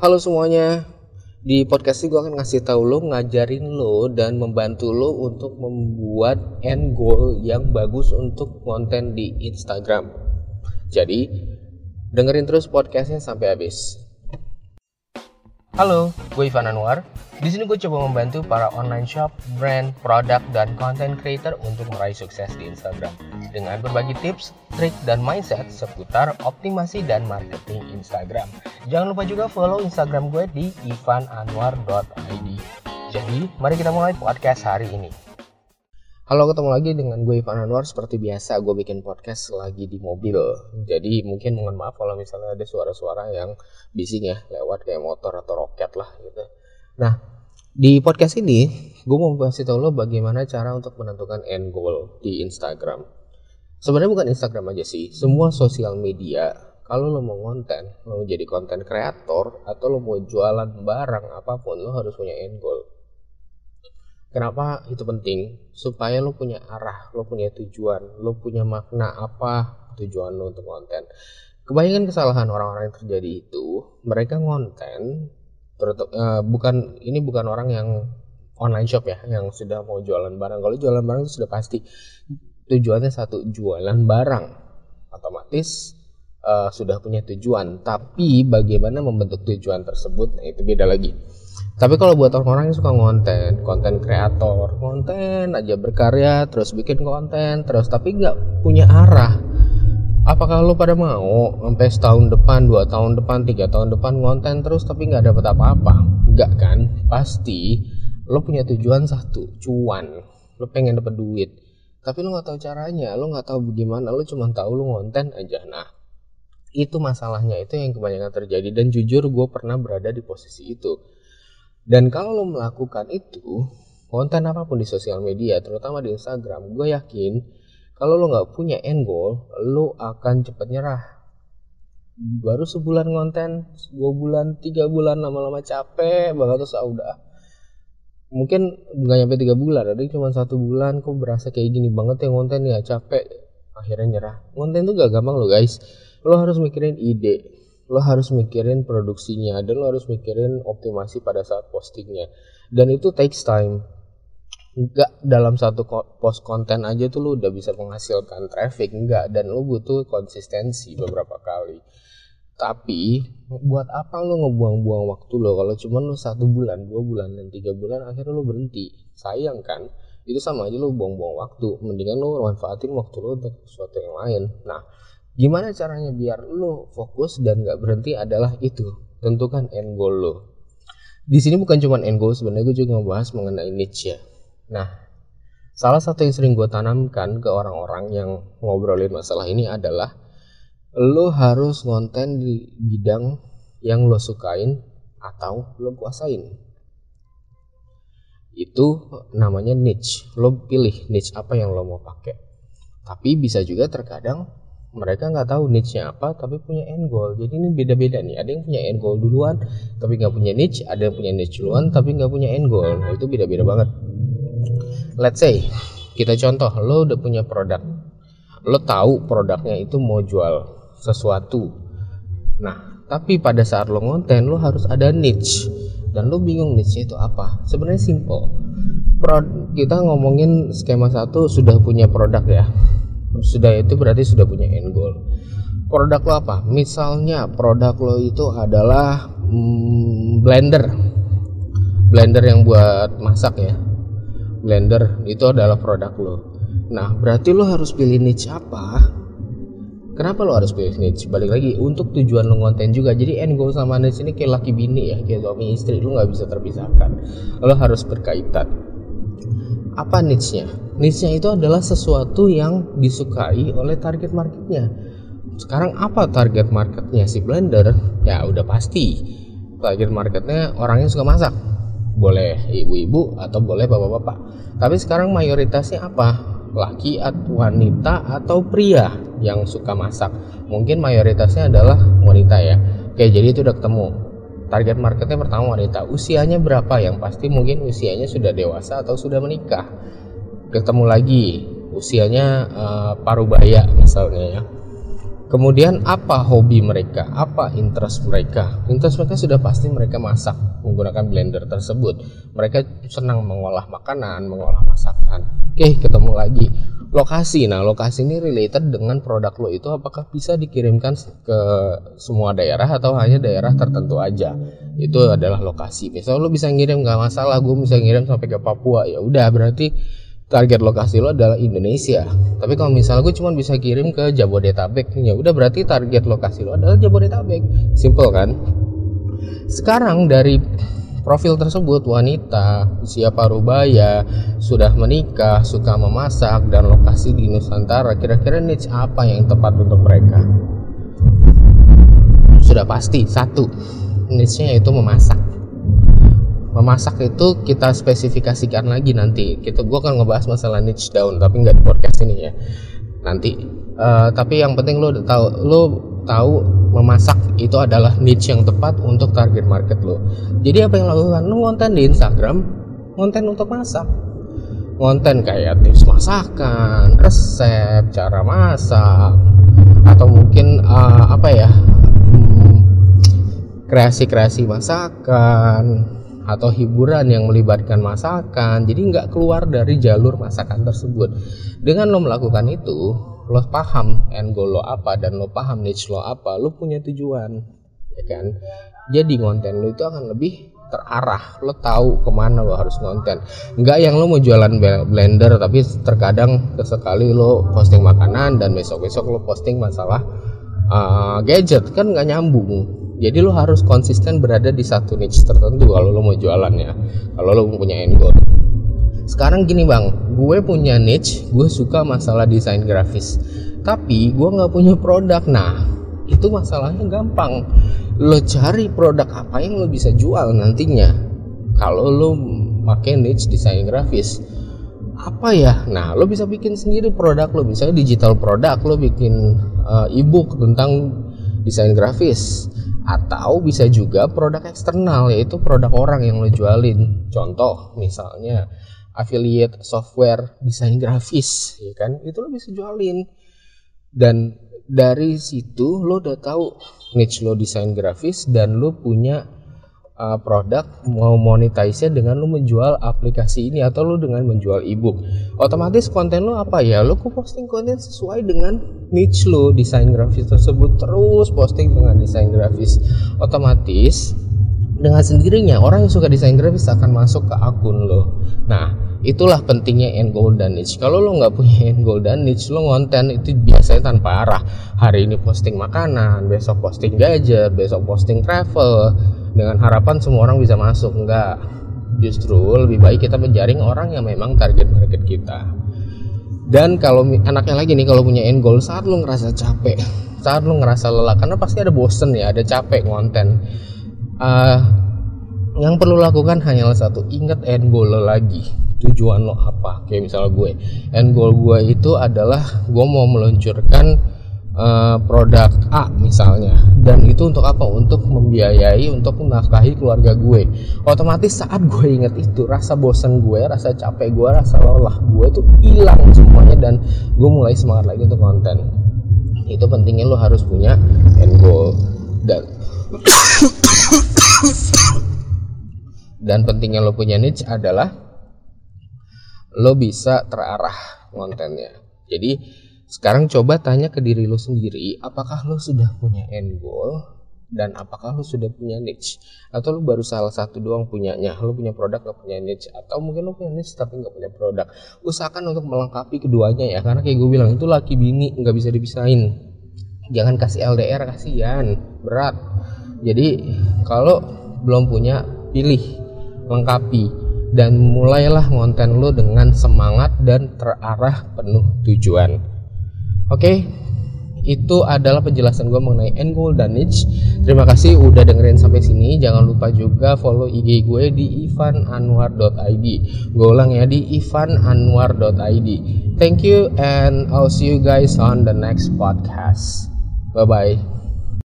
Halo semuanya, di podcast ini gue akan ngasih tahu lo, ngajarin lo, dan membantu lo untuk membuat end goal yang bagus untuk konten di Instagram. Jadi, dengerin terus podcastnya sampai habis. Halo, gue Ivan Anwar. Di sini gue coba membantu para online shop, brand, produk, dan content creator untuk meraih sukses di Instagram dengan berbagi tips, trik, dan mindset seputar optimasi dan marketing Instagram. Jangan lupa juga follow Instagram gue di ivananwar.id. Jadi, mari kita mulai podcast hari ini. Halo, ketemu lagi dengan gue Ivan Anwar. Seperti biasa, gue bikin podcast lagi di mobil. Jadi, mungkin mohon maaf kalau misalnya ada suara-suara yang bising ya, lewat kayak motor atau roket lah gitu. Nah, di podcast ini gue mau kasih tau lo bagaimana cara untuk menentukan end goal di Instagram. Sebenarnya bukan Instagram aja sih, semua sosial media. Kalau lo mau konten, lo mau jadi konten kreator atau lo mau jualan barang apa pun, lo harus punya end goal. Kenapa itu penting? Supaya lo punya arah, lo punya tujuan, lo punya makna apa tujuan lo untuk konten. Kebanyakan kesalahan orang-orang yang terjadi itu, mereka konten uh, bukan ini bukan orang yang online shop ya, yang sudah mau jualan barang. Kalau jualan barang itu sudah pasti tujuannya satu jualan barang, otomatis uh, sudah punya tujuan. Tapi bagaimana membentuk tujuan tersebut, nah itu beda lagi. Tapi kalau buat orang-orang yang suka konten konten kreator konten aja berkarya terus bikin konten terus tapi nggak punya arah. Apakah lo pada mau sampai setahun depan dua tahun depan tiga tahun depan konten terus tapi nggak dapat apa-apa? Nggak kan? Pasti lo punya tujuan satu cuan. Lo pengen dapat duit tapi lo nggak tahu caranya lo nggak tahu bagaimana lo cuma tahu lo konten aja nah itu masalahnya itu yang kebanyakan terjadi dan jujur gue pernah berada di posisi itu dan kalau lo melakukan itu, konten apa pun di sosial media, terutama di Instagram, gue yakin kalau lo nggak punya end goal, lo akan cepat nyerah. Baru sebulan konten, dua bulan, tiga bulan lama-lama capek banget terus ah, udah. Mungkin nggak nyampe tiga bulan, ada cuma satu bulan, kok berasa kayak gini banget ya konten ya? Capek, akhirnya nyerah. Konten tuh gak gampang lo guys, lo harus mikirin ide, lo harus mikirin produksinya. Dan lo harus mikirin optimasi pada saat postingnya. Dan itu takes time. Enggak dalam satu post konten aja tuh lo udah bisa menghasilkan traffic enggak dan lo butuh konsistensi beberapa kali tapi buat apa lo ngebuang-buang waktu lo kalau cuma lo satu bulan dua bulan dan tiga bulan akhirnya lo berhenti sayang kan itu sama aja lo buang-buang waktu mendingan lo manfaatin waktu lo untuk sesuatu yang lain nah Gimana caranya biar lo fokus dan gak berhenti adalah itu. Tentukan end goal lo. Di sini bukan cuma end goal, sebenarnya gue juga ngebahas mengenai niche ya. Nah, salah satu yang sering gue tanamkan ke orang-orang yang ngobrolin masalah ini adalah lo harus konten di bidang yang lo sukain atau lo kuasain. Itu namanya niche. Lo pilih niche apa yang lo mau pakai. Tapi bisa juga terkadang mereka nggak tahu niche-nya apa tapi punya end goal jadi ini beda-beda nih ada yang punya end goal duluan tapi nggak punya niche ada yang punya niche duluan tapi nggak punya end goal nah itu beda-beda banget let's say kita contoh lo udah punya produk lo tahu produknya itu mau jual sesuatu. Nah tapi pada saat lo ngonten lo harus ada niche. Dan lo bingung niche itu apa. Sebenarnya simple. Pro, kita ngomongin skema satu sudah punya produk ya. Sudah itu berarti sudah punya end goal. Produk lo apa? Misalnya produk lo itu adalah hmm, blender. Blender yang buat masak ya. Blender itu adalah produk lo. Nah berarti lo harus pilih niche apa Kenapa lo harus pilih niche? Balik lagi untuk tujuan lo konten juga. Jadi end goal sama niche ini kayak laki bini ya, kayak suami istri. Lo nggak bisa terpisahkan. Lo harus berkaitan apa niche-nya? Niche-nya itu adalah sesuatu yang disukai oleh target marketnya. Sekarang apa target marketnya si Blender? Ya udah pasti target marketnya orang yang suka masak. Boleh ibu-ibu atau boleh bapak-bapak. Tapi sekarang mayoritasnya apa? Laki atau wanita atau pria yang suka masak. Mungkin mayoritasnya adalah wanita ya. Oke, jadi itu udah ketemu. Target marketnya pertama wanita. Usianya berapa? Yang pasti mungkin usianya sudah dewasa atau sudah menikah. Ketemu lagi. Usianya uh, paruh baya misalnya ya Kemudian apa hobi mereka? Apa interest mereka? Interest mereka sudah pasti mereka masak menggunakan blender tersebut. Mereka senang mengolah makanan, mengolah masakan. Oke, ketemu lagi lokasi. Nah, lokasi ini related dengan produk lo itu apakah bisa dikirimkan ke semua daerah atau hanya daerah tertentu aja. Itu adalah lokasi. Misal lo bisa ngirim nggak masalah, gue bisa ngirim sampai ke Papua. Ya udah, berarti target lokasi lo adalah Indonesia. Tapi kalau misalnya gue cuma bisa kirim ke Jabodetabek, ya udah berarti target lokasi lo adalah Jabodetabek. Simple kan? Sekarang dari profil tersebut wanita, usia parubaya, sudah menikah, suka memasak dan lokasi di Nusantara, kira-kira niche apa yang tepat untuk mereka? Sudah pasti satu, niche-nya yaitu memasak memasak itu kita spesifikasikan lagi nanti. Kita gue akan ngebahas masalah niche down tapi nggak di podcast ini ya. Nanti. Uh, tapi yang penting lo tahu lo tahu memasak itu adalah niche yang tepat untuk target market lo jadi apa yang lo lakukan? Lo konten di Instagram konten untuk masak. Konten kayak tips masakan resep cara masak atau mungkin uh, apa ya hmm, kreasi-kreasi masakan atau hiburan yang melibatkan masakan. Jadi nggak keluar dari jalur masakan tersebut. Dengan lo melakukan itu lo paham end goal lo apa dan lo paham niche lo apa lo punya tujuan ya kan? Jadi konten lo itu akan lebih terarah. Lo tahu ke mana lo harus konten nggak yang lo mau jualan blender tapi terkadang sesekali lo posting makanan dan besok besok lo posting masalah uh, gadget. Kan nggak nyambung jadi lo harus konsisten berada di satu niche tertentu kalau lo mau jualan ya. Kalau lo punya end goal. Sekarang gini bang. Gue punya niche gue suka masalah desain grafis. Tapi gue nggak punya produk. Nah itu masalahnya gampang. Lo cari produk apa yang lo bisa jual nantinya. Kalau lo pakai niche desain grafis apa ya? Nah lo bisa bikin sendiri produk lo. Misalnya digital produk lo bikin uh, ebook tentang desain grafis atau bisa juga produk eksternal yaitu produk orang yang lo jualin. Contoh misalnya affiliate software desain grafis ya kan? Itu lo bisa jualin. Dan dari situ lo udah tahu niche lo desain grafis dan lo punya uh, produk mau monetize dengan lo menjual aplikasi ini atau lo dengan menjual ebook. Otomatis konten lo apa? Ya lo posting konten sesuai dengan niche lo desain grafis tersebut terus posting dengan desain grafis otomatis dengan sendirinya orang yang suka desain grafis akan masuk ke akun lo. Nah itulah pentingnya end goal dan niche. Kalau lo nggak punya end goal dan niche lo ngonten itu biasanya tanpa arah. Hari ini posting makanan besok posting gadget besok posting travel. Dengan harapan semua orang bisa masuk. Enggak justru lebih baik kita menjaring orang yang memang target market kita dan kalau anaknya lagi nih kalau punya end goal saat lu ngerasa capek saat lu ngerasa lelah karena pasti ada bosen ya ada capek konten. Uh, yang perlu lakukan hanyalah satu ingat end goal lo lagi. Tujuan lo apa? Kayak misalnya gue end goal gue itu adalah gue mau meluncurkan uh, produk A misalnya. Dan itu untuk apa? Untuk membiayai untuk menafkahi keluarga gue. Otomatis saat gue inget itu rasa bosan gue rasa capek gue rasa lelah gue tuh hilang semuanya dan gue mulai semangat lagi untuk konten. Itu pentingnya lo harus punya end goal. Dan dan pentingnya lo punya niche adalah lo bisa terarah kontennya. Jadi sekarang coba tanya ke diri lo sendiri, apakah lo sudah punya end goal dan apakah lo sudah punya niche? Atau lo baru salah satu doang punyanya, lo punya produk gak punya niche? Atau mungkin lo punya niche tapi gak punya produk? Usahakan untuk melengkapi keduanya ya, karena kayak gue bilang itu laki bini nggak bisa dipisahin. Jangan kasih LDR kasihan, berat. Jadi kalau belum punya, pilih, lengkapi dan mulailah ngonten lo dengan semangat dan terarah penuh tujuan. Oke, okay? itu adalah penjelasan gue mengenai end goal dan niche. Terima kasih udah dengerin sampai sini. Jangan lupa juga follow IG gue di ivananwar.id. Gue ulang ya di ivananwar.id. Thank you and I'll see you guys on the next podcast. Bye bye.